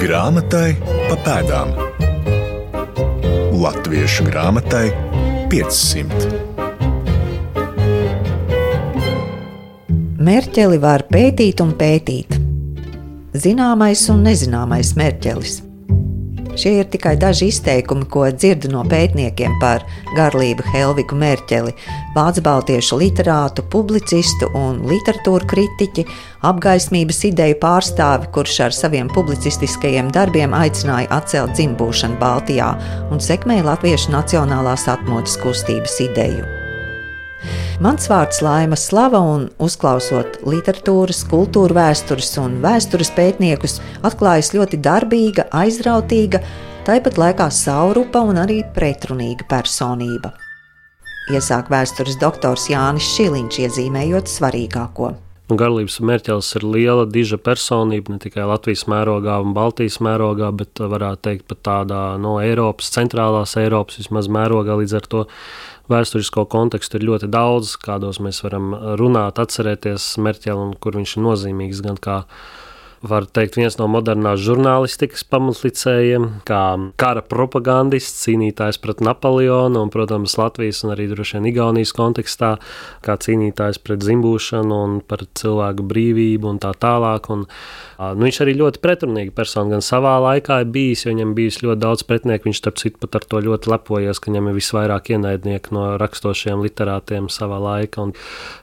Grāmatai pa pēdām. Latviešu grāmatai 500. Mērķeli var pētīt un pētīt. Zināmais un nezināmais mērķelis. Šie ir tikai daži izteikumi, ko dzirdu no pētniekiem par garlību Helviku Mērķeli, vācu baltiešu literātu, publicistu un literatūru kritiķi, apgaismības ideju pārstāvi, kurš ar saviem publicistiskajiem darbiem aicināja atcelt dzimbūšanu Baltijā un sekmēja latviešu nacionālās atmodas kustības ideju. Mans vārds Laima Slava, un uzklausot literatūras, kultūra vēstures un vēstures pētniekus, atklājas ļoti darbīga, aizrautīga, tāpat laikā saurupa un arī pretrunīga personība. Iesāk vēstures doktors Jānis Šiliņš, iezīmējot svarīgāko. Garlības mērķis ir liela, diža personība ne tikai Latvijas mērogā un Baltijas mērogā, bet varētu teikt pat tādā no Eiropas, centrālās Eiropas vismaz mērogā. Līdz ar to vēsturisko kontekstu ir ļoti daudz, kādos mēs varam runāt, atcerēties Merķeli un kur viņš ir nozīmīgs gan kā var teikt, viens no modernās žurnālistikas pamatlicējiem, kā kara propagandists, cīnītājs pret Napoleonu un, protams, Latvijas un arī droši vien Igaunijas kontekstā, kā cīnītājs pret zimbūšanu un par cilvēku brīvību un tā tālāk. Un, nu, viņš arī ļoti pretrunīga persona gan savā laikā ir bijis, jo viņam bijis ļoti daudz pretinieku. Viņš, starp citu, pat ar to ļoti lepojies, ka viņam ir visvairāk ienaidnieku no rakstošiem literātiem savā laikā. Un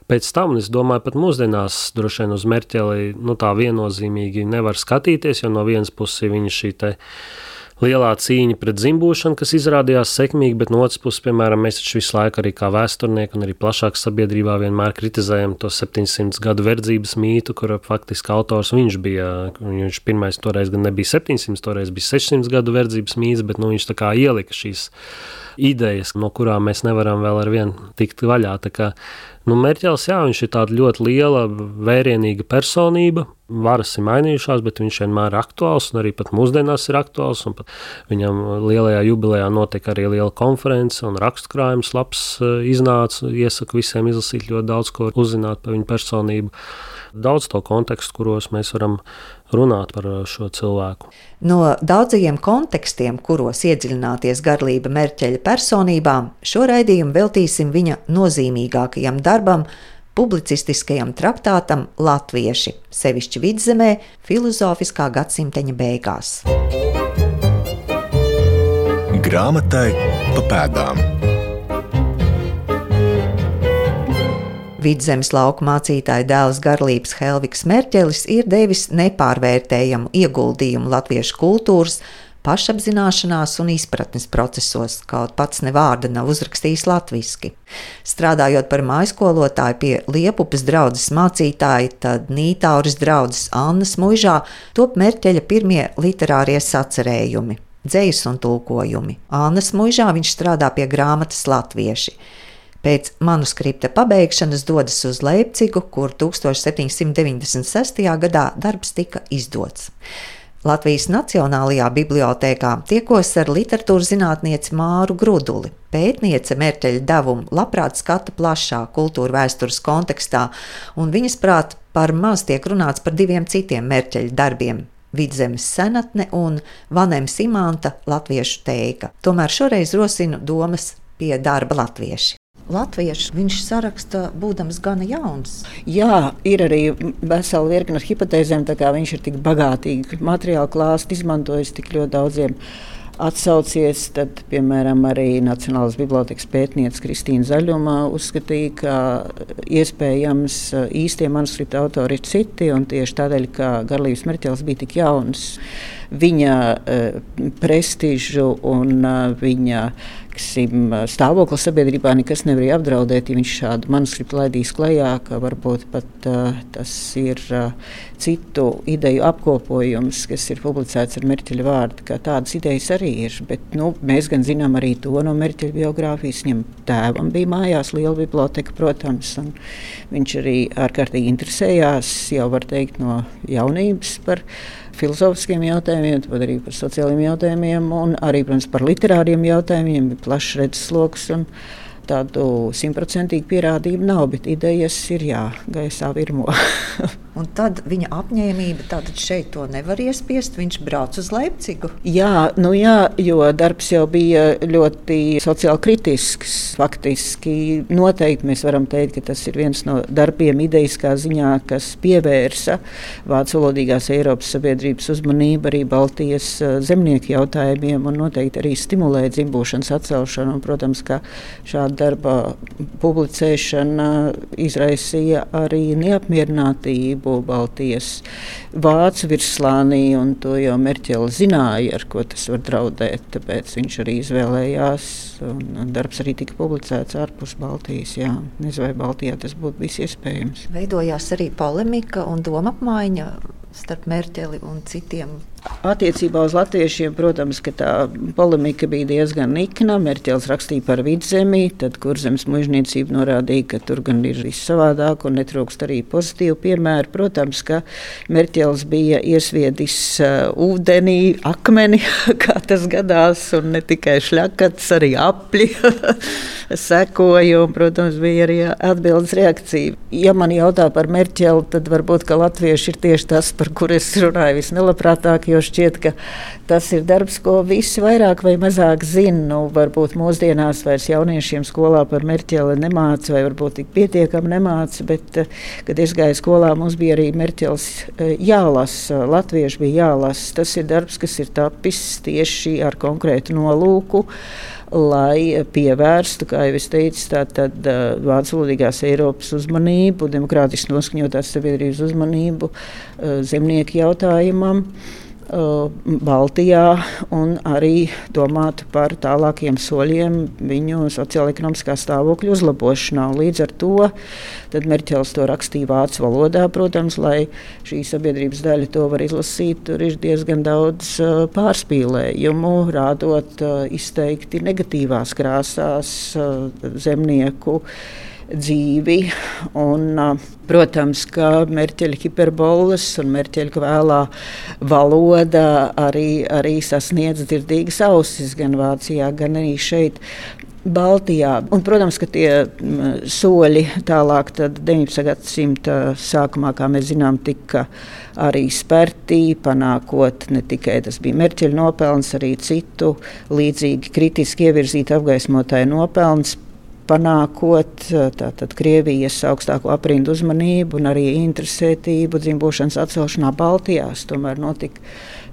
pēc tam, es domāju, pat mūsdienās droši vien uz Merķeli nu, tā viennozīmīgi pilnīgi nevar skatīties, jo no vienas puses ir viņa šī lielā cīņa pret zimbūšanu, kas izrādījās sekmīga, bet no otras puses, piemēram, mēs taču visu laiku arī kā vēsturnieki un arī plašāk sabiedrībā vienmēr kritizējam to 700 gadu verdzības mītu, kur faktiski autors viņš bija. Viņš pirmais toreiz gan nebija 700, toreiz bija 600 gadu verdzības mīts, bet nu, viņš tā kā ielika šīs idejas, no kurām mēs nevaram vēl ar vienu tikt vaļā. Tā kā, nu, Merķels, jā, viņš ir tāda ļoti liela, vērienīga personība. Varas ir mainījušās, bet viņš vienmēr ir aktuāls, un arī pat mūsdienās ir aktuāls. Viņam lielajā jubilejā notika arī liela konference, un rakstkrājums labs eh, iznāca. Iesaku visiem izlasīt ļoti daudz ko uzzināt par viņu personību daudz to kontekstu, kuros mēs varam runāt par uh, šo cilvēku. No daudzajiem kontekstiem, kuros iedziļināties garlība Merķeļa personībām, šo raidījumu veltīsim viņa nozīmīgākajam darbam, publicistiskajam traktātam Latvieši, sevišķi vidzemē, filozofiskā gadsimteņa beigās. Grāmatai pa pēdām. Vidzemes lauka mācītāja dēls Garlības Helviks Merķelis ir devis nepārvērtējamu ieguldījumu latviešu kultūras, pašapzināšanās un izpratnes procesos, kaut pats ne vārda nav uzrakstījis latviešu. Strādājot par mājskolotāju pie Liepupas draudzes mācītāja, tad Nītauras draudzes Annas mužā top Merķeļa pirmie literārie sacerējumi. Dzējas un tulkojumi. Annas mūžā viņš strādā pie grāmatas Latvieši. Pēc manuskripta pabeigšanas dodas uz Leipzigu, kur 1796. gadā darbs tika izdots. Latvijas Nacionālajā bibliotēkā tiekos ar literatūras zinātnieci Māru Gruduli. Pētniece Mērķeļa devumu labprāt skata plašā kultūra vēstures kontekstā, un viņas prāt par maz tiek runāts par diviem citiem Mērķeļa darbiem Vidzemes senatne un Vanems Imanta latviešu teika. Tomēr šoreiz rosinu domas pie darba latvieši latviešu viņš saraksta, būdams gana jauns. Jā, ir arī vesela virkne ar hipotēzēm, tā kā viņš ir tik bagātīgi materiālu klāstu izmantojis tik ļoti daudziem. Atsaucies, tad, piemēram, arī Nacionālās bibliotekas pētniece Kristīna Zaļumā uzskatīja, ka iespējams īstie manuskripta autori ir citi, un tieši tādēļ, ka Garlīvs Merķels bija tik jauns, viņa prestižu un viņa teiksim, stāvokli sabiedrībā nekas nevarēja apdraudēt, ja viņš šādu manuskriptu laidīs klajā, ka varbūt pat uh, tas ir uh, citu ideju apkopojums, kas ir publicēts ar Merķeļa vārdu. Tādas idejas arī ir, bet nu, mēs gan zinām arī to no Merķeļa biogrāfijas. Viņam tēvam bija mājās liela biblioteka, protams, un viņš arī ārkārtīgi interesējās, jau var teikt, no jaunības par viņu filozofiskiem jautājumiem, tad arī par sociāliem jautājumiem, un arī protams, par literāriem jautājumiem. Ir plašs redzesloks. Tādu simtprocentīgu pierādījumu nav, bet idejas ir jā, gaisā virmo. Un tad viņa apņēmība, tātad šeit to nevar iespiest, viņš brauc uz Leipcigu. Jā, nu jā, jo darbs jau bija ļoti sociāli kritisks. Faktiski noteikti mēs varam teikt, ka tas ir viens no darbiem idejiskā ziņā, kas pievērsa vācu valodīgās Eiropas sabiedrības uzmanību arī Baltijas eh, zemnieku jautājumiem un noteikti arī stimulēja dzimbūšanas atcelšanu. Un, protams, ka šāda darba publicēšana izraisīja arī neapmierinātību Baltijas vācu virslānī, un to jau Merķeli zināja, ar ko tas var draudēt. Tāpēc viņš arī izvēlējās, un darbs arī tika publicēts ārpus Baltijas. Jā. Nezinu, vai Baltijā tas būtu bijis iespējams. Veidojās arī polemika un domapmaiņa starp Merķeli un citiem Attiecībā uz latviešiem, protams, tā polemika bija diezgan nikna. Merķels rakstīja par vidzemi, tad kurzemes mužniecība norādīja, ka tur gan ir viss savādāk un netrūkst arī pozitīvu piemēru. Protams, ka Merķels bija iesviedis uh, ūdenī, akmeni, kā tas gadās, un ne tikai šļakats, arī apli sekoja, un, protams, bija arī atbildes reakcija. Ja man jautā par Merķeli, tad varbūt, ka latvieši ir tieši tas, par kur es runāju visnelabprātāk jo šķiet, ka tas ir darbs, ko visi vairāk vai mazāk zina. Nu, varbūt mūsdienās vairs jauniešiem skolā par Merķeli nemāca, vai varbūt tik pietiekami nemāca, bet, eh, kad es gāju skolā, mums bija arī Merķels eh, jālasa, latvieši bija jālasa. Tas ir darbs, kas ir tapis tieši ar konkrētu nolūku lai pievērstu, kā jau es teicu, tātad uh, vācu valodīgās Eiropas uzmanību, demokrātiski noskaņotās sabiedrības uzmanību zemnieku jautājumam. Uh, Baltijā un arī domātu par tālākiem soļiem viņu sociālajā stāvokļa uzlabošanā. Līdz ar to Merķels to rakstīja vācu valodā, protams, lai šī sabiedrības daļa to var izlasīt. Tur ir diezgan daudz uh, pārspīlējumu, rādot uh, izteikti negatīvās krāsās zemnieku dzīvi. Un, protams, ka Merķeļa hiperbolas un Merķeļa vēlā valoda arī, arī sasniedz dzirdīgas ausis gan Vācijā, gan arī šeit. Baltijā. Un, protams, ka tie soļi tālāk, 19. gadsimta sākumā, kā mēs zinām, tika arī spērti, panākot ne tikai tas bija Merķeļa nopelns, arī citu līdzīgi kritiski ievirzītu apgaismotāju nopelns panākot tātad, Krievijas augstāko aprindu uzmanību un arī interesētību dzimbošanas atcelšanā Baltijās. Tomēr notika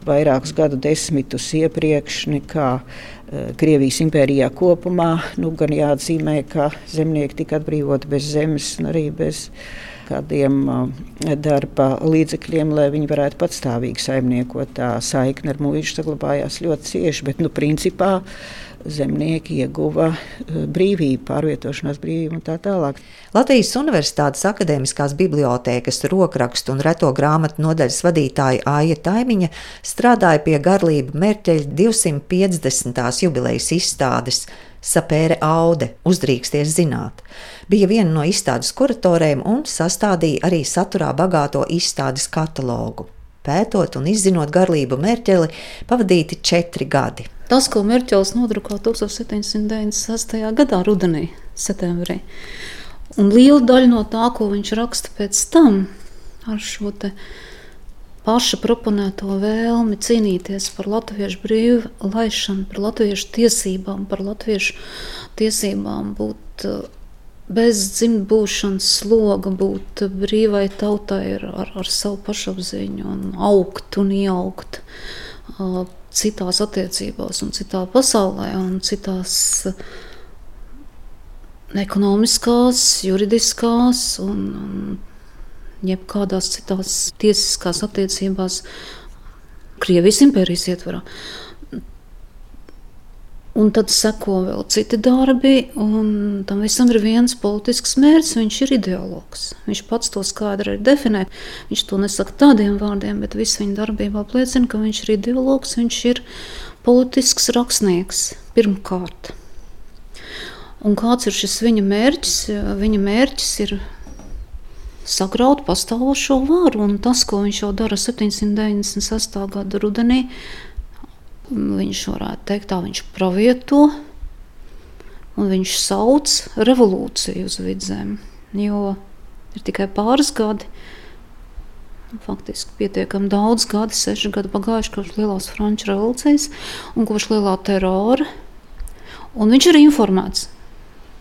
vairākus gadu desmitus iepriekš nekā Krievijas impērijā kopumā. Nu, gan jāatzīmē, ka zemnieki tika atbrīvoti bez zemes un arī bez kādiem darba līdzekļiem, lai viņi varētu patstāvīgi saimniekot. Tā saikne ar mūžu saglabājās ļoti cieši, bet nu, principā zemnieki ieguva eh, brīvību, pārvietošanās brīvību un tā tālāk. Latvijas Universitātes akadēmiskās bibliotēkas rokrakstu un reto grāmatu nodaļas vadītāja Aija Taimiņa strādāja pie Garlība Merķeļa 250. jubilejas izstādes Sapēre Aude, uzdrīksties zināt. Bija viena no izstādes kuratoriem un sastādīja arī saturā bagāto izstādes katalogu. Pētot un izzinot garlību Merķeli, pavadīti četri gadi. Tas, ko Merķels nodrukāja 1796. gadā, rudenī, septembrī. Un liela daļa no tā, ko viņš raksta pēc tam, ar šo paša proponēto vēlmi cīnīties par latviešu brīvu laišanu, par latviešu tiesībām, par latviešu tiesībām būt eh, bez dzimtbūšanas sloga, būt brīvai tautai ar, ar, ar savu pašapziņu un augt un ieaugt. Citās attiecībās, un citā pasaulē, un citās eh, ekonomiskās, juridiskās un, un jebkādās citās tiesiskās attiecībās Krievijas impērijas ietvarā. Un tad seko vēl citi darbi, un tam visam ir viens politisks mērķis. Viņš ir ideologs. Viņš pats to skaidri definē. Viņš to nesaka tādiem vārdiem, bet viss viņa darbībā apliecina, ka viņš ir ideologs, viņš ir politisks rakstnieks pirmkārt. Un kāds ir šis viņa mērķis? Viņa mērķis ir sagraut pastāvošo varu, un tas, ko viņš jau dara 798. gada rudenī, viņš varētu teikt, tā viņš pravieto, un viņš sauc revolūciju uz vidzēm, jo ir tikai pāris gadi, faktiski pietiekami daudz gadi, seši gadi pagājuši kopš lielās franču revolūcijas un kopš lielā terora. Un viņš ir informēts.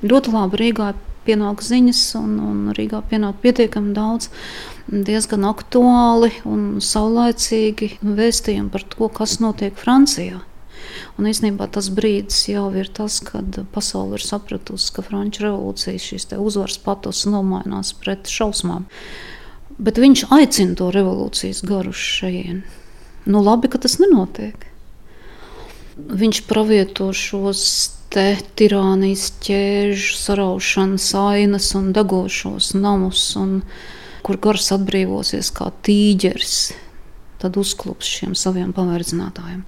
Ļoti labi Rīgā pienāk ziņas, un, un Rīgā pienāk pietiekami daudz diezgan aktuāli un saulaicīgi vēstījumi par to, kas notiek Francijā. Un īstenībā tas brīdis jau ir tas, kad pasaule ir sapratusi, ka Frančijas revolūcijas šīs uzvaras patos nomainās pret šausmām. Bet viņš aicina to revolūcijas garu šeit. Nu, labi, ka tas nenotiek. Viņš pravieto šos te tirānijas ķēžu, saraušanas ainas un degošos namus, un kur gars atbrīvosies kā tīģeris, tad uzklups šiem saviem pavērdzinātājiem.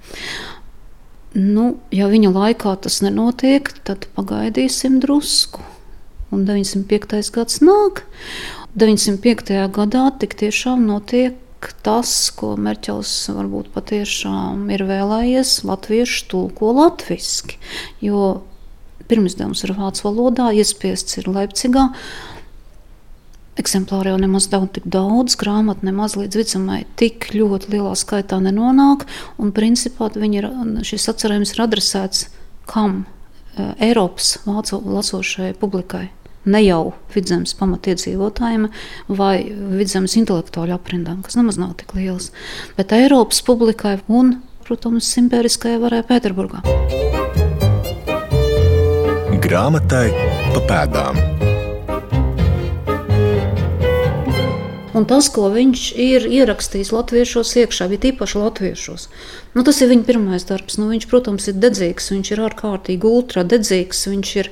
Nu, ja viņa laikā tas nenotiek, tad pagaidīsim drusku. Un 905. gads nāk. 905. gadā tik tiešām notiek tas, ko Merķels varbūt patiešām ir vēlējies latviešu tulko latviski. Jo pirmsdevums ir vācu valodā, iespiests ir Leipzigā. Eksemplāri jau nemaz nav tik daudz, grāmatu nemaz līdz vicamai tik ļoti lielā skaitā nenonāk. Un principā ir, šis atcerējums ir adresēts kam? Eiropas vācu lasošajai publikai ne jau vidzemes pamatiedzīvotājiem vai vidzemes intelektuāļu aprindām, kas nemaz nav tik liels, bet Eiropas publikai un, protams, impēriskajai varai Pēterburgā. Grāmatai pa pēdām. Un tas, ko viņš ir ierakstījis latviešos iekšā, bija īpaši latviešos. Nu, tas ir viņa pirmais darbs. Nu, viņš, protams, ir dedzīgs, viņš ir ārkārtīgi ultra dedzīgs. Viņš ir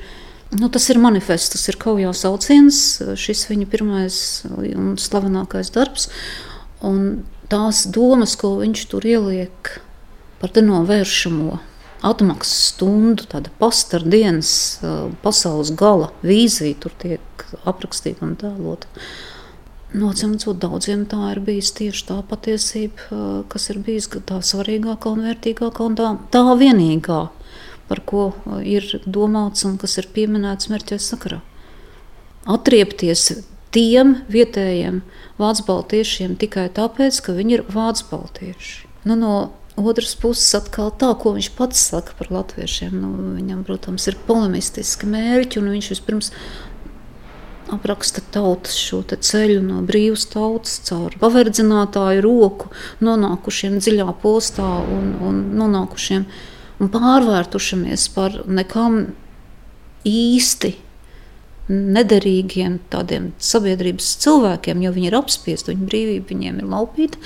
Nu, tas ir manifests, tas ir kaujā sauciens, šis viņa pirmais un slavenākais darbs. Un tās domas, ko viņš tur ieliek par denovēršamo atmaksas stundu, tāda pastardienas pasaules gala vīzija tur tiek aprakstīta un tēlota. Nocemts, daudziem tā ir bijis tieši tā patiesība, kas ir bijusi tā svarīgākā un vērtīgākā un tā, tā vienīgā par ko uh, ir domāts un kas ir pieminēts mērķa sakarā. Atriepties tiem vietējiem vācu baltiešiem tikai tāpēc, ka viņi ir vācu baltieši. Nu, no otras puses, atkal tā, ko viņš pats saka par latviešiem. Nu, viņam, protams, ir polemistiski mērķi, un viņš vispirms apraksta tautas šo ceļu no brīvas tautas caur paverdzinātāju roku, nonākušiem dziļā postā un, un nonākušiem un pārvērtušamies par nekam īsti nederīgiem tādiem sabiedrības cilvēkiem, jo viņi ir apspiesti, viņu brīvība viņiem ir laupīta.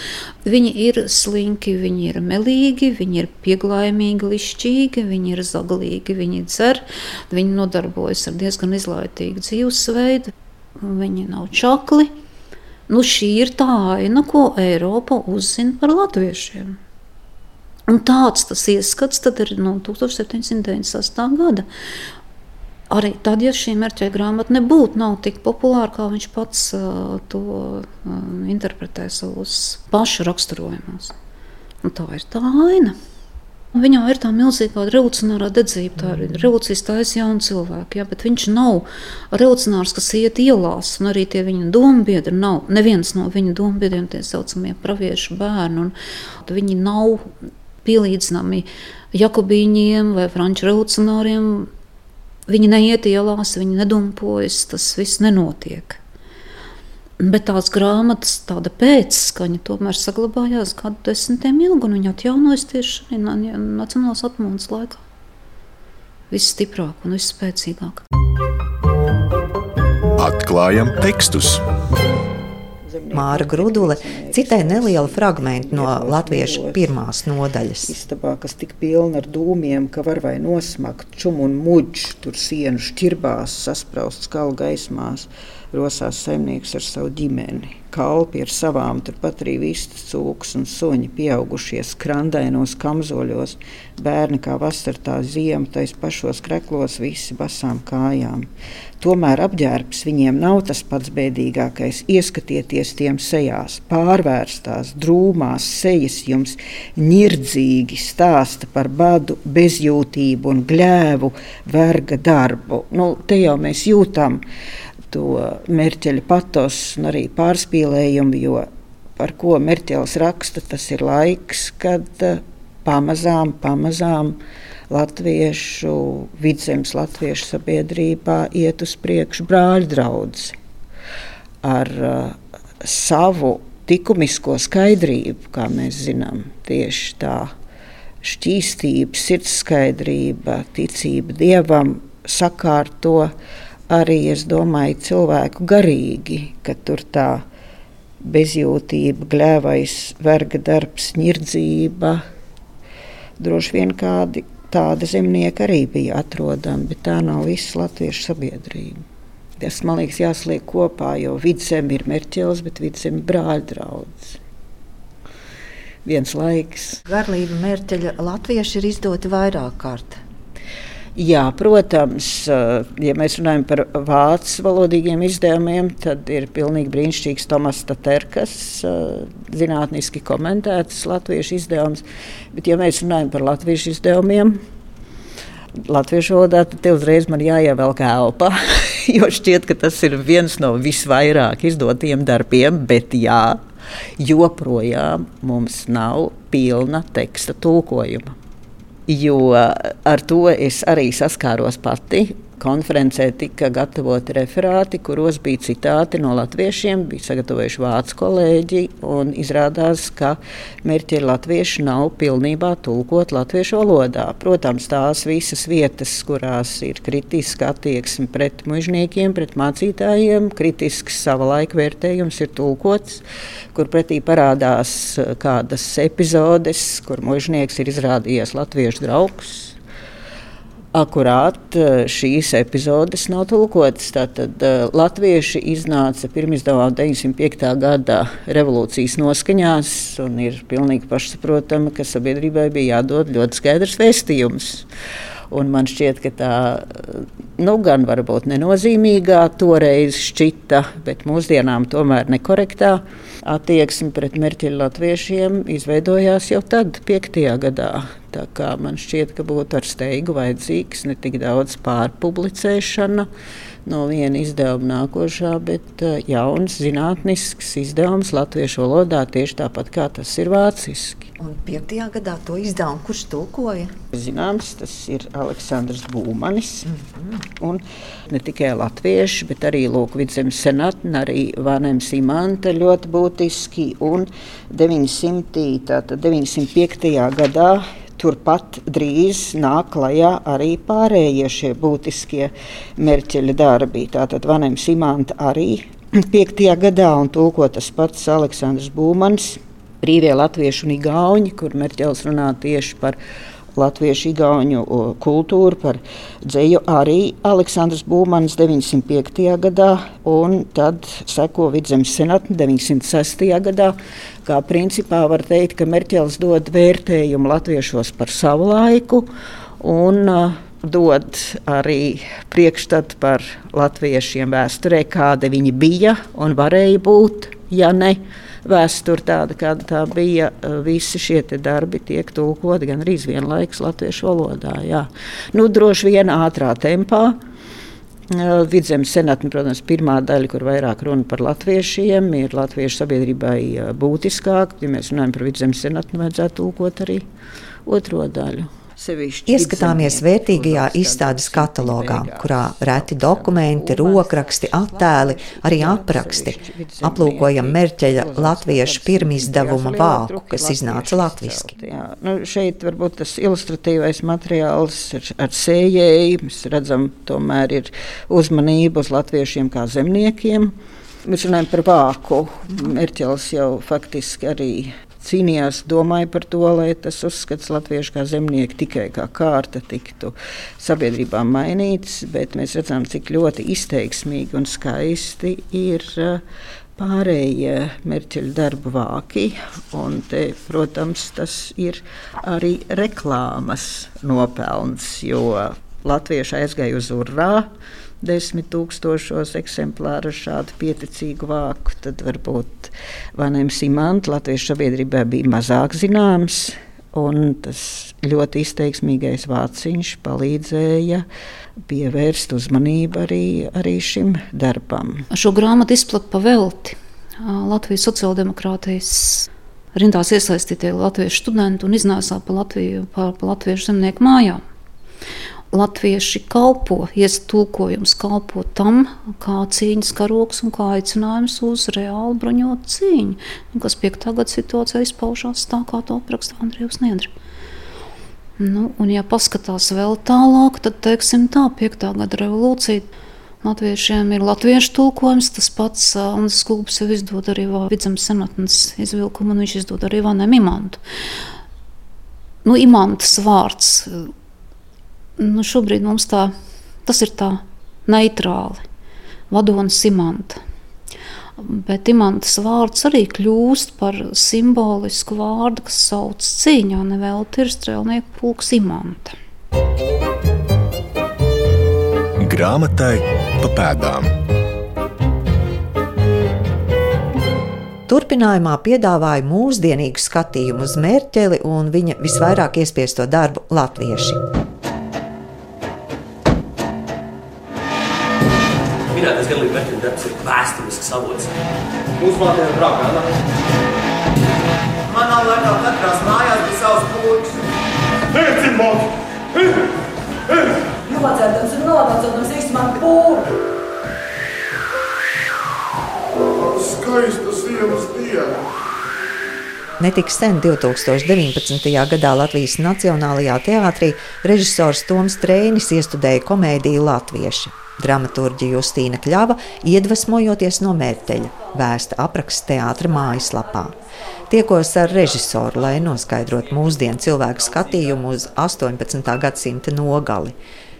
Viņi ir slinki, viņi ir melīgi, viņi ir pieglaimīgi, lišķīgi, viņi ir zaglīgi, viņi dzer, viņi nodarbojas ar diezgan izlaitīgu dzīvesveidu, viņi nav čakli. Nu, šī ir tā aina, ko Eiropa uzzina par latviešiem. Un tāds tas ieskats ir no 1798. gada. Arī tad, ja šī mērķa grāmata nebūtu tik populāra, kā viņš pats uh, to uh, interpretē savos pašu raksturojumos. Un tā ir tā aina. Un viņā ir tā milzīga revolucionārā dedzība. Tā ir revolūcijas taisa jauni cilvēki. Ja, bet viņš nav revolucionārs, kas iet ielās, un arī tie viņa dombiedri nav. Neviens no viņa dombiedriem, tie saucamie praviešu bērni, viņi nav pielīdzināmi Jakobīņiem vai Franču revolucionāriem. Viņi neiet ielās, viņi nedumpojas, tas viss nenotiek. Bet tās grāmatas, tāda pēcskaņa, tomēr saglabājās gadu desmitiem ilgi, un viņi atjaunojas tieši Nacionālās atmodas laikā. Viss stiprāk un viss spēcīgāk. Atklājam tekstus! Māra Grudule citai nelielu fragment no latviešu pirmās nodaļas. Istabā, kas tik pilna ar dūmiem, ka var vai nosmakt, čum un muģ, tur sienu šķirbās, saspraust skalu gaismās, rosās saimnieks ar savu ģimeni. Kalpi ar savām, turpat arī vistas cūks un suņi pieaugušie skrandainos kamzoļos, bērni kā vasartā ziema, tais pašos kreklos, visi basām kājām. Tomēr apģērbs viņiem nav tas pats bēdīgākais. Ieskatieties tiem sejās, pārvērstās, drūmās sejas jums nirdzīgi stāsta par badu, bezjūtību un gļēvu, verga darbu. Nu, te jau mēs jūtam to mērķeļa patos un arī pārspīlējumu, jo par ko Merķels raksta, tas ir laiks, kad uh, pamazām, pamazām latviešu vidzemes, latviešu sabiedrībā iet uz priekšu brāļu draugs ar uh, savu likumisko skaidrību, kā mēs zinām, tieši tā šķīstība, sirds skaidrība, ticība dievam sakārto arī, es domāju, cilvēku garīgi, ka tur tā bezjūtība, gļēvais, verga darbs, nirdzība. Droši vien kādi tādi zemnieki arī bija atrodami, bet tā nav visa latviešu sabiedrība. Tas man liekas jāsliek kopā, jo vidzem ir merķels, bet vidzem ir brāļa draugs. Viens laiks. Garlība mērķeļa latvieši ir izdoti vairāk kārt. Jā, protams, ja mēs runājam par vācu valodīgiem izdevumiem, tad ir pilnīgi brīnišķīgs Tomas Taterkas zinātniski komentēts latviešu izdevums. Bet, ja mēs runājam par latviešu izdevumiem, latviešu valodā, tad te uzreiz man jāievelk elpa. Jo šķiet, ka tas ir viens no visvairāk izdotiem darbiem, bet jā, joprojām mums nav pilna teksta tulkojuma. Jo ar to es arī saskāros pati konferencē tika gatavoti referāti, kuros bija citāti no latviešiem, bija sagatavojuši vācu kolēģi. Izrādās, ka mērķi latvieši nav pilnībā tulkot latviešu valodā. Protams, tās visas vietas, kurās ir kritiska attieksme pret mužniekiem, pret mācītājiem, kritisks sava laika vērtējums ir tulkots, kur pretī parādās kādas epizodes, kur mužnieks ir izrādījies latviešu draugs akurāt eh, šīs epizodes nav tulkotas. Tātad eh, latvieši iznāca pirmizdevā 905. gada revolūcijas noskaņās, un ir pilnīgi pašsaprotami, ka sabiedrībai bija jādod ļoti skaidrs vēstījums. Un man šķiet, ka tā nu, gan varbūt nenozīmīgā toreiz šķita, bet mūsdienām tomēr nekorektā attieksme pret mērķeļu latviešiem izveidojās jau tad, 5. gadā. Tā kā man šķiet, ka būtu ar steigu vajadzīgs ne tik daudz pārpublicēšana, no viena izdevuma nākošā, bet uh, jauns zinātnisks izdevums latviešu valodā tieši tāpat kā tas ir vāciski. Un 5. gadā to izdevumu kurš tulkoja? Zināms, tas ir Aleksandrs Būmanis. Mm -hmm. Un ne tikai latvieši, bet arī Vidzemes senatne, arī Vānēm Simanta ļoti būtiski. Un 900, tātad 905. gadā Turpat drīz nāk klajā arī pārējie šie būtiskie merķeļa darbi. Tātad Vanem Simanta arī 5. gadā un tulko tas pats Aleksandrs Būmans, brīvie latvieši un igauņi, kur merķels runā tieši par latviešu igauņu kultūru, par dzēju arī Aleksandrs Būmans 905. gadā, un tad seko Vidzemes senatne 906. gadā, kā principā var teikt, ka Merķels dod vērtējumu latviešos par savu laiku, un uh, dod arī priekšstatu par latviešiem vēsturē, kāda viņi bija un varēja būt, ja ne vēsture tāda, kāda tā bija. Eh, visi šie darbi tiek tulkoti gan arī vienlaikus latviešu valodā. Jā. Nu, droši vien ātrā tempā. Eh, Vidzemes senatne, protams, pirmā daļa, kur vairāk runa par latviešiem, ir latviešu sabiedrībai eh, būtiskāk. Ja mēs runājam par vidzemes senatni, vajadzētu tulkot arī otro daļu. Ieskatāmies vērtīgajā izstādes katalogā, kurā reti dokumenti, rokraksti, attēli, arī apraksti. Aplūkojam Merķeļa latviešu pirmizdevuma vāku, kas iznāca latviski. Nu, šeit varbūt tas ilustratīvais materiāls ar, ar sējēju. Mēs redzam, tomēr ir uzmanība uz latviešiem kā zemniekiem. Mēs runājam par vāku. Merķels jau faktiski arī cīnījās, domāja par to, lai tas uzskats latviešu kā zemnieki tikai kā kārta tiktu sabiedrībā mainīts, bet mēs redzam, cik ļoti izteiksmīgi un skaisti ir uh, pārējie mērķeļu darbu vāki. Te, protams, tas ir arī reklāmas nopelns, jo latvieši aizgāja uz urā desmit tūkstošos eksemplāru šādu pieticīgu vāku, tad varbūt Vanēm Simanta Latviešu sabiedrībā bija mazāk zināms. Un tas ļoti izteiksmīgais vāciņš palīdzēja pievērst uzmanību arī, arī šim darbam. Šo grāmatu izplatīja pavelti. Latvijas sociāldemokrātijas rindās iesaistītie latviešu studenti un iznēsā pa, Latviju, pa, pa latviešu zemnieku mājām. Latvieši kalpo, iestulkojums kalpo tam, kā cīņas karoks un kā aicinājums uz reālu bruņotu cīņu, kas 5. gada situācijā izpaužās tā, kā to apraksta Andrijs Niedri. Nu, un, ja paskatās vēl tālāk, tad teiksim tā, 5. gada revolūcija Latviešiem ir latviešu tulkojums, tas pats Andris Kulps jau izdod arī vidzemes senatnes izvilkumu, un viņš izdod arī Vanam Imantu. Nu, Imantas vārds, nu, šobrīd mums tā, tas ir tā neitrāli, vadonis Imanta. Bet imantas vārds arī kļūst par simbolisku vārdu, kas sauc cīņā, nevelti ir strēlnieku pulks imanta. Grāmatai pa pēdām. Turpinājumā piedāvāja mūsdienīgu skatījumu uz mērķeli un viņa visvairāk iespiesto darbu latvieši. Minētais galīgi vērtības darbs ir vēsturisks avots. Mātējā brākā, ne? Manā laikā katrās mājās bija savs pūks. Veicin māti! Nocērtams un nonācams īstenībā pūri. Skaista ziemas diena! Netik sen 2019. gadā Latvijas Nacionālajā teātrī režisors Toms Trēnis iestudēja komēdiju Latvieši. Dramaturģija Justīna Kļava iedvesmojoties no mērķeļa, vēsta apraksts teātra mājaslapā. Tiekos ar režisoru, lai noskaidrotu mūsdienu cilvēku skatījumu uz 18. gadsimta nogali.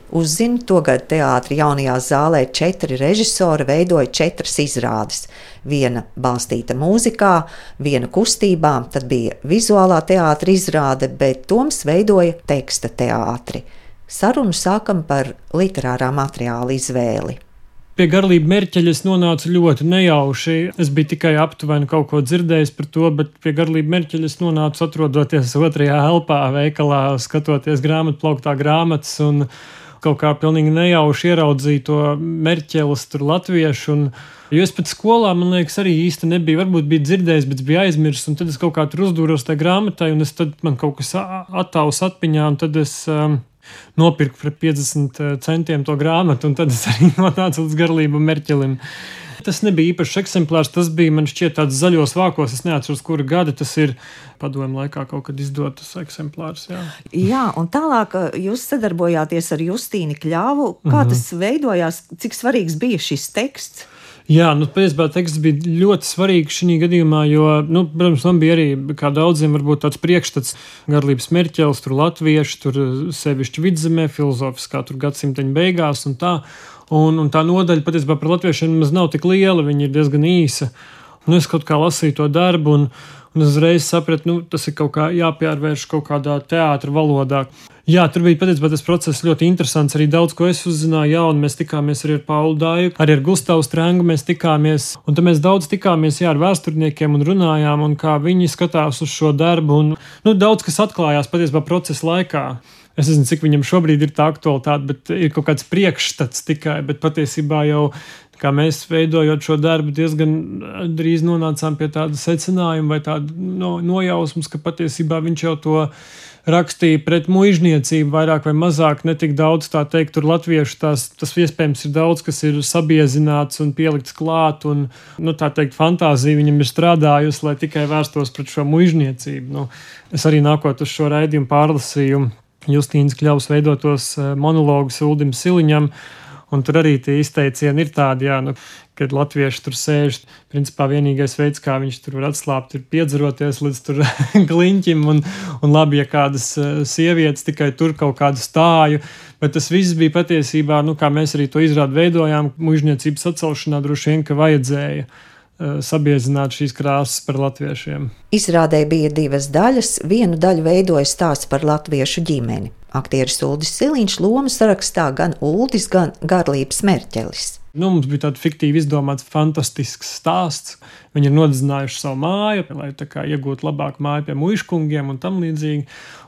Uzzina, togad teātrī jaunajā zālē četri režisori veidoja četras izrādes. Viena balstīta mūzikā, viena kustībā, tad bija vizuālā teātra izrāde, bet Toms veidoja teksta teātri. Sarunu sākam par literārā materiāla izvēli. Pie garlība mērķeļa es nonācu ļoti nejauši. Es biju tikai aptuveni kaut ko dzirdējis par to, bet pie garlība mērķeļa es nonācu atrodoties otrajā elpā, veikalā, skatoties grāmatu plauktā grāmatas. Un, kaut kā pilnīgi nejauši ieraudzīju to merķeles, tur latviešu. Un, jo es pēc skolām, man liekas, arī īsti nebiju, varbūt bija dzirdējis, bet biju aizmirsis. Tad es kaut kā tur uzdūros tajā grāmatai, un tad man kaut kas attāvs atmiņā, un tad es. Um, Nopirku par 50 centiem to grāmatu, un tad es arī nonācu līdz garlība merķelim. Tas nebija īpašs eksemplārs, tas bija man šķiet tāds zaļos vākos. Es neatceros, kura gada tas ir. Padomju laikā kaut kad izdotas eksemplārs. Jā. jā, un tālāk jūs sadarbojāties ar Justīnu Kļāvu. Kā mm -hmm. tas veidojās, cik svarīgs bija šis teksts? Jā, nu, patiesībā teksts bija ļoti svarīgs šajā gadījumā, jo, nu, protams, man bija arī, kā daudziem, varbūt tāds priekšstats, garlības mērķēlis, tur latvieši, tur sevišķi vidzemē, filozofiskā, tur gadsimteņa beigās un tā. Un, un tā nodaļa patiesībā par latviešiem nemaz nav tik liela, viņa ir diezgan īsa. Un es kaut kā lasīju to darbu, un, un uzreiz sapratu, ka nu, tas ir kaut kā jāpārvērš kaut kādā teātris valodā. Jā, tur bija patiesībā tas process ļoti interesants. Arī daudz ko es uzzināju jaunu. Mēs tikāmies arī ar Paulu Dāju, arī ar Gustavu Strēngu. Mēs tikāmies, un tad mēs daudz tikāmies jā, ar vēsturniekiem un runājām, un kā viņi skatās uz šo darbu. Un, nu, daudz kas atklājās patiesībā procesa laikā. Es nezinu, cik viņam šobrīd ir tā aktualitāte, bet ir kaut kāds priekšstats tikai. Bet patiesībā jau kā mēs veidojot šo darbu, diezgan drīz nonācām pie tāda secinājuma vai tāda no, nojausmas, ka patiesībā viņš jau to rakstīja pret muizniecību, vairāk vai mazāk, ne tik daudz tā teikt, tur latviešu tās, tas iespējams ir daudz, kas ir sabiezināts un pielikts klāt, un, nu, tā teikt, fantāzija viņam ir strādājusi, lai tikai vērstos pret šo muizniecību. Nu, es arī nākot uz šo raidījumu pārlasīju Justīnas Kļavas veidotos eh, monologus Uldim Siliņam. Un tur arī tie izteicieni ir tādi, jā, nu, kad latvieši tur sēž. Principā vienīgais veids, kā viņš tur var atslābt, ir piedzeroties līdz kliņķim. Un, un labi, ja kādas eh, sievietes tikai tur kaut kādu stāju. Bet tas viss bija patiesībā, nu, kā mēs arī to izrādi veidojām, mužniecības atcelšanā droši vien, ka vajadzēja. Eh, sabiezināt šīs krāsas par latviešiem. Izrādē bija divas daļas. Vienu daļu veidoja stāsts par latviešu ģimeni. Aktieris Uldis Siliņš lomu sarakstā gan Uldis, gan Garlības Merķelis. Nu, mums bija tāds fiktīvi izdomāts, fantastisks stāsts. Viņi ir nodedzinājuši savu māju, lai iegūtu labāku māju pie muškungiem un tam līdzīgi.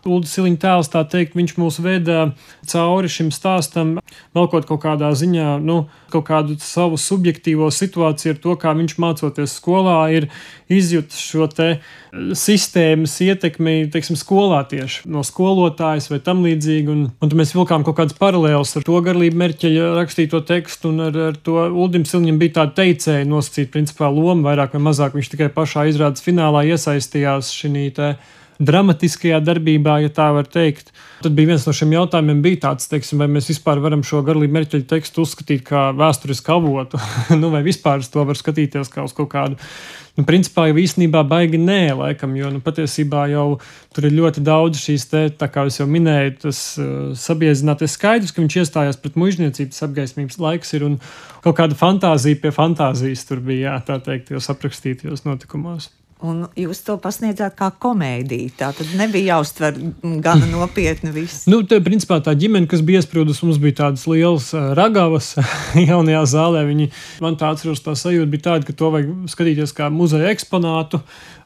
Ulrichs Siliņš tēls, tā teikt, viņš mūs veda cauri šim stāstam, velkot kaut kādā ziņā, nu, kaut kādu savu subjektīvo situāciju ar to, kā viņš mācoties skolā, ir izjutis šo te sistēmas ietekmi, teiksim, skolā tieši no skolotājas vai tam līdzīgi. Un, un mēs vilkām kaut kādas paralēlas ar to garlību mērķeļa rakstīto tekstu, un ar, ar to Uldim Silņam bija tāda teicēja nosacīt principā loma, vairāk vai mazāk viņš tikai pašā izrādes finālā iesaistījās šī dramatiskajā darbībā, ja tā var teikt. Tad bija viens no šiem jautājumiem, bija tāds, teiksim, vai mēs vispār varam šo garlību mērķeļu tekstu uzskatīt par vēsturisku avotu, nu, vai vispār to var skatīties kā uz kaut kādu. Nu, principā jau īstenībā baigi nē, laikam, jo nu, patiesībā jau tur ir ļoti daudz šīs, te, kā jau minēju, tas uh, sabiezināties skaidrs, ka viņš iestājās pret mužniecības apgaismības laiks ir un kaut kāda fantāzija pie fantāzijas tur bija, jā, tā teikt, jau aprakstītajos notikumos. Un jūs to pasniedzāt kā komēdiju. Tā tad nebija jāuztver gana nopietni. Viss. nu, te, principā, tā ģimene, kas bija iesprūdusi, mums bija tādas lielas uh, ragavas jaunajā zālē. Viņi, man tā atceros, tā sajūta bija tāda, ka to vajag skatīties kā muzeja eksponātu.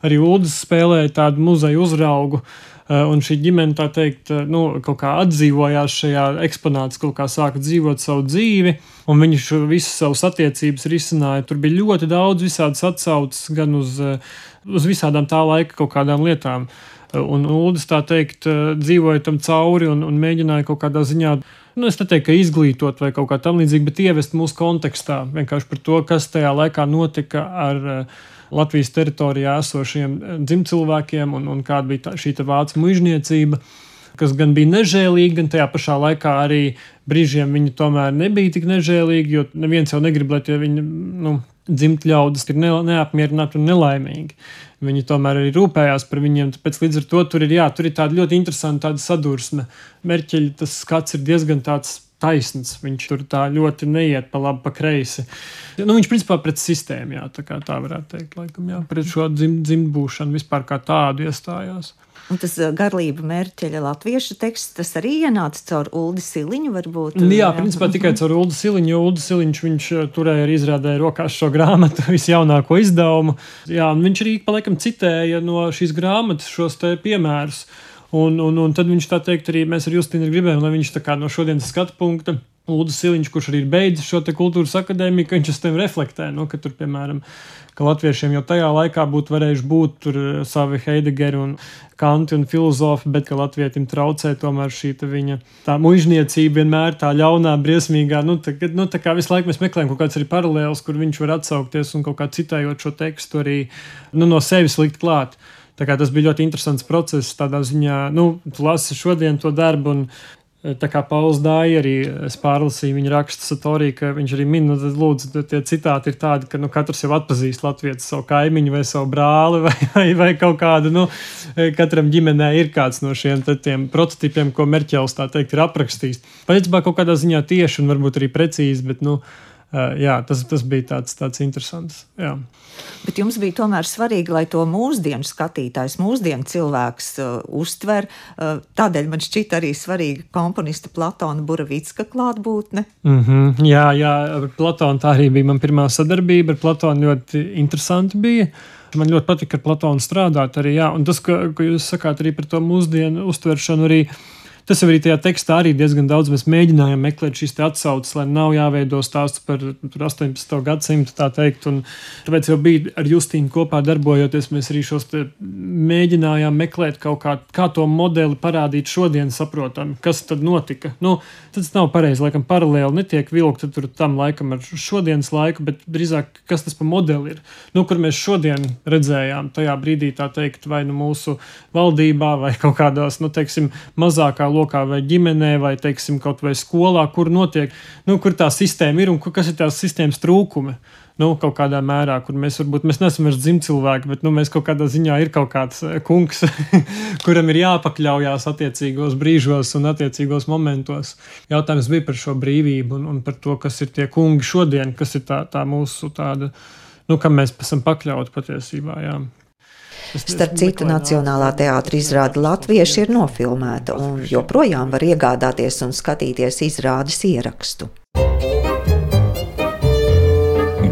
Arī Ulas spēlēja tādu muzeja uzraugu. Uh, un šī ģimene, tā teikt, nu, kaut kā atdzīvojās šajā eksponātā, kaut kā sāka dzīvot savu dzīvi, un viņi visu savus attiecības risināja. Tur bija ļoti daudz visādas atsauces gan uz uh, uz visādām tā laika kaut kādām lietām. Un Ulas tā teikt, dzīvoja tam cauri un, un mēģināja kaut kādā ziņā, nu, es neteiktu, ka izglītot vai kaut kā tam līdzīga, bet ievest mūsu kontekstā vienkārši par to, kas tajā laikā notika ar Latvijas teritorijā esošiem dzimcilvēkiem un, un kāda bija tā, šī vācu mužniecība kas gan bija nežēlīgi, gan tajā pašā laikā arī brīžiem viņi tomēr nebija tik nežēlīgi, jo neviens jau negrib, lai viņi nu, dzimt ļaudis ir ne, neapmierināti un nelaimīgi. Viņi tomēr arī rūpējās par viņiem. Tāpēc līdz ar to tur ir, jā, tur ir tāda ļoti interesanta tāda sadursme. Merķeļa tas skats ir diezgan tāds taisns. Viņš tur tā ļoti neiet pa labi, pa kreisi. Nu, viņš principā pret sistēmu, jā, tā, tā varētu teikt, laikam, jā, pret šo dzim, dzimtbūšanu vispār kā tādu iestājās. Un tas garlība mērķeļa latviešu teksts, tas arī ienāca caur Ulu Siliņu. Varbūt, jā, jā, principā tikai caur Ulu Siliņu, Ulu Siliņš viņš turēja arī izrādēja rokās šo grāmatu, visjaunāko izdevumu. Jā, un viņš arī paliekam citēja no šīs grāmatas šos te piemērus. Un, un, un tad viņš tā teikt, arī mēs ar Justīnu gribējām, lai viņš no šodienas skatu punkta Lūdzu Siliņš, kurš arī ir beidzis šo kultūras akadēmiju, viņš uz tiem reflektē. Nu, ka tur, piemēram, ka latviešiem jau tajā laikā būtu varējuši būt tur eh, savi Heidegeri un Kanti un filozofi, bet ka latvietim traucē tomēr šī viņa tā mužniecība vienmēr tā ļaunā, briesmīgā. Nu, tā, nu, tā kā visu laiku mēs meklējam kaut kādas arī paralēlas, kur viņš var atsaukties un kaut kā citējot šo tekstu arī nu, no sevis likt klāt. Tas bija ļoti interesants process. Tādā ziņā, nu, tu lasi šodien to darbu, un Tā kā Pauls Dāja arī pārlasīja viņa rakstu Satorī, ka viņš arī min, nu, tad lūdzu, tie citāti ir tādi, ka nu, katrs jau atpazīst latviešu savu kaimiņu vai savu brāli vai, vai, vai kaut kādu, nu, katram ģimenē ir kāds no šiem prototipiem, ko Merķels tā teikt ir aprakstījis. Patiesībā kaut kādā ziņā tieši un varbūt arī precīzi, bet, nu, jā, tas, tas bija tāds, tāds interesants. Jā. Bet jums bija tomēr svarīgi, lai to mūsdienu skatītājs, mūsdienu cilvēks uh, uztver. Uh, tādēļ man šķita arī svarīga komponista Platona Buravicka klātbūtne. Mm -hmm, jā, jā, ar Platonu tā arī bija mana pirmā sadarbība. Ar Platonu ļoti interesanti bija. Man ļoti patika ar Platonu strādāt arī. Jā. Un tas, ko, ko jūs sakāt arī par to mūsdienu uztveršanu, arī Tas jau arī tajā tekstā arī diezgan daudz mēs mēģinājām meklēt šīs atsauces, lai nav jāveido stāsts par 18. gadsimtu, tā teikt. Un tāpēc jau bija ar Justīnu kopā darbojoties, mēs arī šos mēģinājām meklēt kaut kā, kā to modeli parādīt šodien saprotam, kas tad notika. Nu, tas nav pareizi, laikam paralēli netiek vilkta tur tam laikam ar šodienas laiku, bet drīzāk, kas tas pa modeli ir. Nu, kur mēs šodien redzējām tajā brīdī, tā teikt, vai nu mūsu valdībā, vai kaut kādās, nu, teiksim, mazākā lokā vai ģimenē, vai teiksim, kaut vai skolā, kur notiek, nu, kur tā sistēma ir un kas ir tās sistēmas trūkumi. Nu, kaut kādā mērā, kur mēs varbūt mēs neesam vairs dzimcilvēki, bet nu, mēs kaut kādā ziņā ir kaut kāds eh, kungs, kuram ir jāpakļaujās attiecīgos brīžos un attiecīgos momentos. Jautājums bija par šo brīvību un, un par to, kas ir tie kungi šodien, kas ir tā, tā mūsu tāda, nu, kam mēs esam pakļauti patiesībā. Jā. Starp citu, Nacionālā teātra izrāde Latvieši ir nofilmēta un joprojām var iegādāties un skatīties izrādes ierakstu.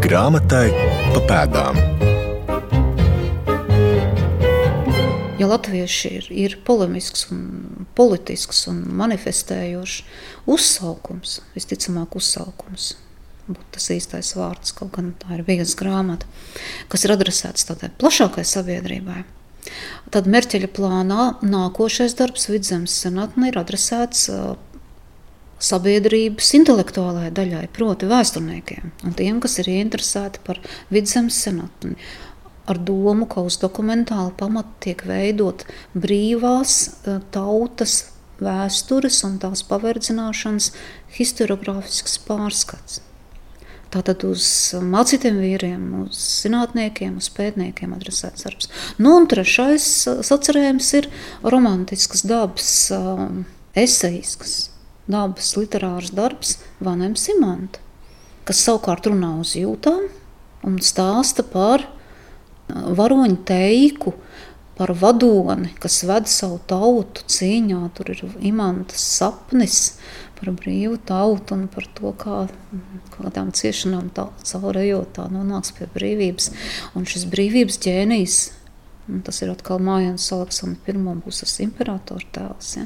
Grāmatai pa pēdām. Ja latvieši ir, ir polemisks, un politisks un manifestējošs uzsaukums, visticamāk, uzsaukums būtu tas īstais vārds, kaut gan tā ir viena grāmata, kas ir adresēts tādai plašākai sabiedrībai. Tad Merķeļa plānā nākošais darbs vidzemes senatnē ir adresēts sabiedrības intelektuālajai daļai, proti, vēsturniekiem un tiem, kas ir ieinteresēti par vidzemes senatni. Ar domu, ka uz dokumentāla pamata tiek veidot brīvās tautas vēstures un tās paverdzināšanas historiografisks pārskats. Tātad uz mācītiem vīriem, uz zinātniekiem, uz pētniekiem adresēts darbs. Nu, un trešais sacerējums ir romantisks dabas, esejisks dabas literārs darbs Vanem Simanta, kas savukārt runā uz jūtām un stāsta par varoņu teiku, par vadoni, kas ved savu tautu cīņā. Tur ir imantas sapnis par brīvu tautu un par to, kā kādām ciešanām tā caurējot, tā nonāks pie brīvības. Un šis brīvības ģēnijs Un tas ir atkal Mājans Aleksandrs I. būs tas imperatora tēls. Ja?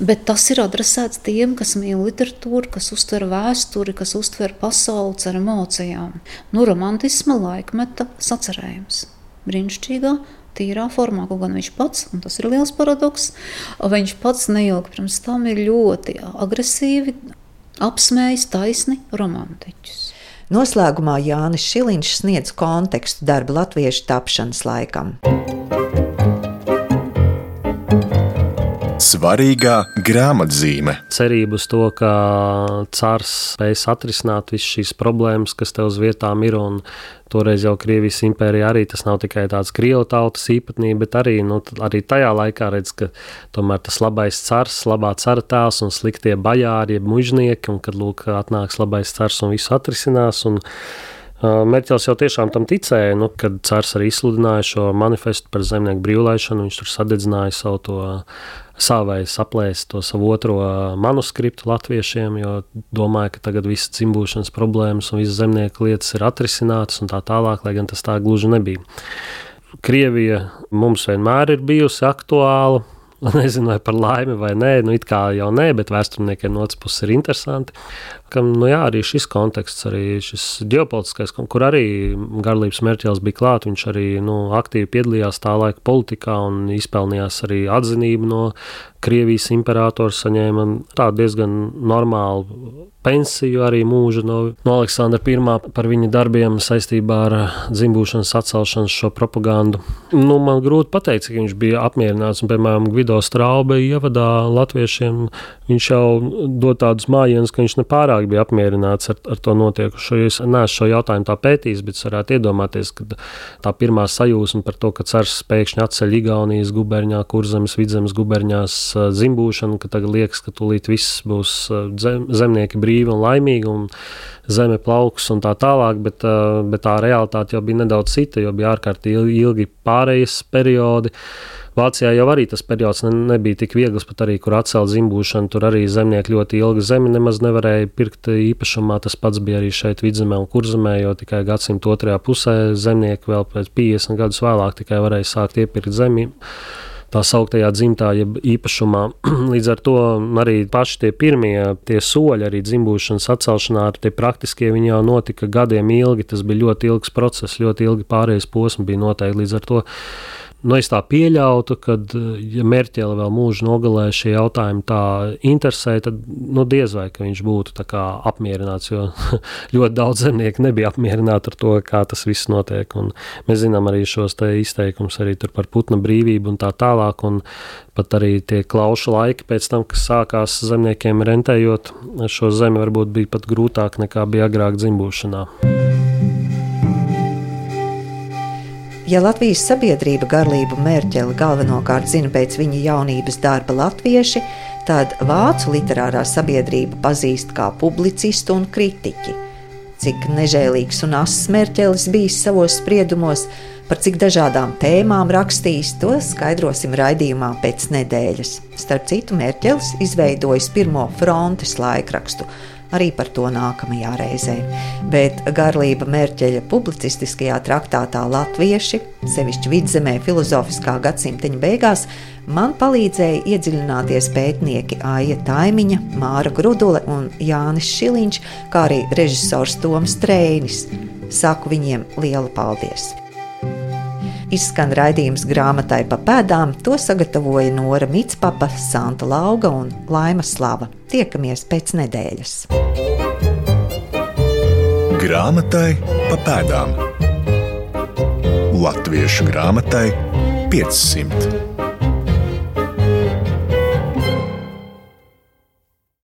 Bet tas ir adresēts tiem, kas mīl literatūru, kas uztver vēsturi, kas uztver pasauli ar emocijām. Nu, romantisma laikmeta sacerējums. Brīnišķīgā, tīrā formā, kaut gan viņš pats, un tas ir liels paradoks, viņš pats neilgi pirms tam ir ļoti agresīvi apsmējis taisni romantiķus. Noslēgumā Jānis Šiliņš sniedz kontekstu darba latviešu tapšanas laikam. Svarīgā grāmatzīme. Cerība uz to, ka cārs spēs atrisināt visas šīs problēmas, kas te uz vietām ir. Toreiz jau Krievijas impērija arī tas nav tikai tāds krievu tautas īpatnība, bet arī, nu, arī tajā laikā redz, ka tomēr tas labais cars, labā cara tēls un sliktie bajāri, jeb mužnieki, un kad lūk atnāks labais cars un visu atrisinās. Un, Merķels jau tiešām tam ticēja, nu, kad Cēlons arī izsludināja šo manifestu par zemnieku brīvlaišanu. Viņš tur sadedzināja savu to savai saplēst to savu otro manuskriptu latviešiem, jo domāju, ka tagad visas dzimbūšanas problēmas un visas zemnieku lietas ir atrisinātas un tā tālāk, lai gan tas tā gluži nebija. Krievija mums vienmēr ir bijusi aktuāla. Nezinu, vai par laimi vai nē, nu it kā jau nē, bet vēsturniekiem no otras puses ir interesanti ka nu, jā, arī šis konteksts, arī šis ģeopolitiskais, kur arī Garlības Merķels bija klāts, viņš arī nu, aktīvi piedalījās tā laika politikā un izpelnījās arī atzinību no Krievijas imperatora saņēma tādu diezgan normālu pensiju, arī mūžu no, no Aleksandra I par viņa darbiem saistībā ar dzimbūšanas atcelšanas šo propagandu. Nu, man grūti pateikt, cik viņš bija apmierināts. Un, piemēram, Gvido Straube ievadā latviešiem viņš jau dod tādus mājienus, ka viņš nepārāk cilvēki bija apmierināts ar, ar to notiekušo. Es neesmu šo jautājumu tā pētījis, bet varētu iedomāties, ka tā pirmā sajūsma par to, ka cars pēkšņi atceļ Igaunijas guberņā, kurzemes, vidzemes guberņās zimbūšanu, ka tagad liekas, ka tūlīt viss būs zem, zemnieki brīvi un laimīgi. Un Zeme plauks un tā tālāk, bet, bet tā realitāte jau bija nedaudz cita, jo bija ārkārtīgi ilgi pārējais periodi. Vācijā jau arī tas periods ne, nebija tik viegls, pat arī kur atcelt zimbūšanu. Tur arī zemnieki ļoti ilgi zemi nemaz nevarēja pirkt īpašumā. Tas pats bija arī šeit vidzemē un kurzemē, jo tikai gadsimta otrajā pusē zemnieki vēl pēc 50 gadus vēlāk tikai varēja sākt iepirkt zemi tā sauktajā dzimtā, jeb īpašumā. Līdz ar to arī paši tie pirmie tie soļi, arī dzimbūšanas atcelšanā, tie praktiskie viņi jau notika gadiem ilgi. Tas bija ļoti ilgs process, ļoti ilgi pārējais posms bija noteikti. Līdz ar to Nu, es tā pieļautu, ka, ja Merķele vēl mūžu nogalē šie jautājumi tā interesē, tad nu, diez vai viņš būtu apmierināts. Jo ļoti daudz zemnieku nebija apmierināti ar to, kā tas viss notiek. Un mēs zinām arī šos izteikumus par putna brīvību un tā tālāk. Un pat arī tie klaušu laiki pēc tam, kas sākās zemniekiem rentējot šo zemi, varbūt bija pat grūtāk nekā bija agrāk dzimbūšanā. Ja Latvijas sabiedrība garlību mērķeli galvenokārt zina pēc viņa jaunības darba latvieši, tad vācu literārā sabiedrība pazīst kā publicistu un kritiķi. Cik nežēlīgs un ass mērķelis bijis savos spriedumos, par cik dažādām tēmām rakstījis, to skaidrosim raidījumā pēc nedēļas. Starp citu, mērķelis izveidojis pirmo frontes laikrakstu Arī par to nākamajā reizē. Bet Garlība Mērķeļa publicistiskajā traktātā Latvieši, sevišķi vidzemē filozofiskā gadsimteņa beigās, man palīdzēja iedziļināties pētnieki Aija Taimiņa, Māra Grudule un Jānis Šiliņš, kā arī režisors Toms Trēnis. Saku viņiem lielu paldies! Izskan raidījums grāmatai pa pēdām, to sagatavoja Nora Mitspapa, Santa Lauga un Laima Slava. Tiekamies pēc nedēļas! Grāmatai pa pēdām Latviešu grāmatai 500.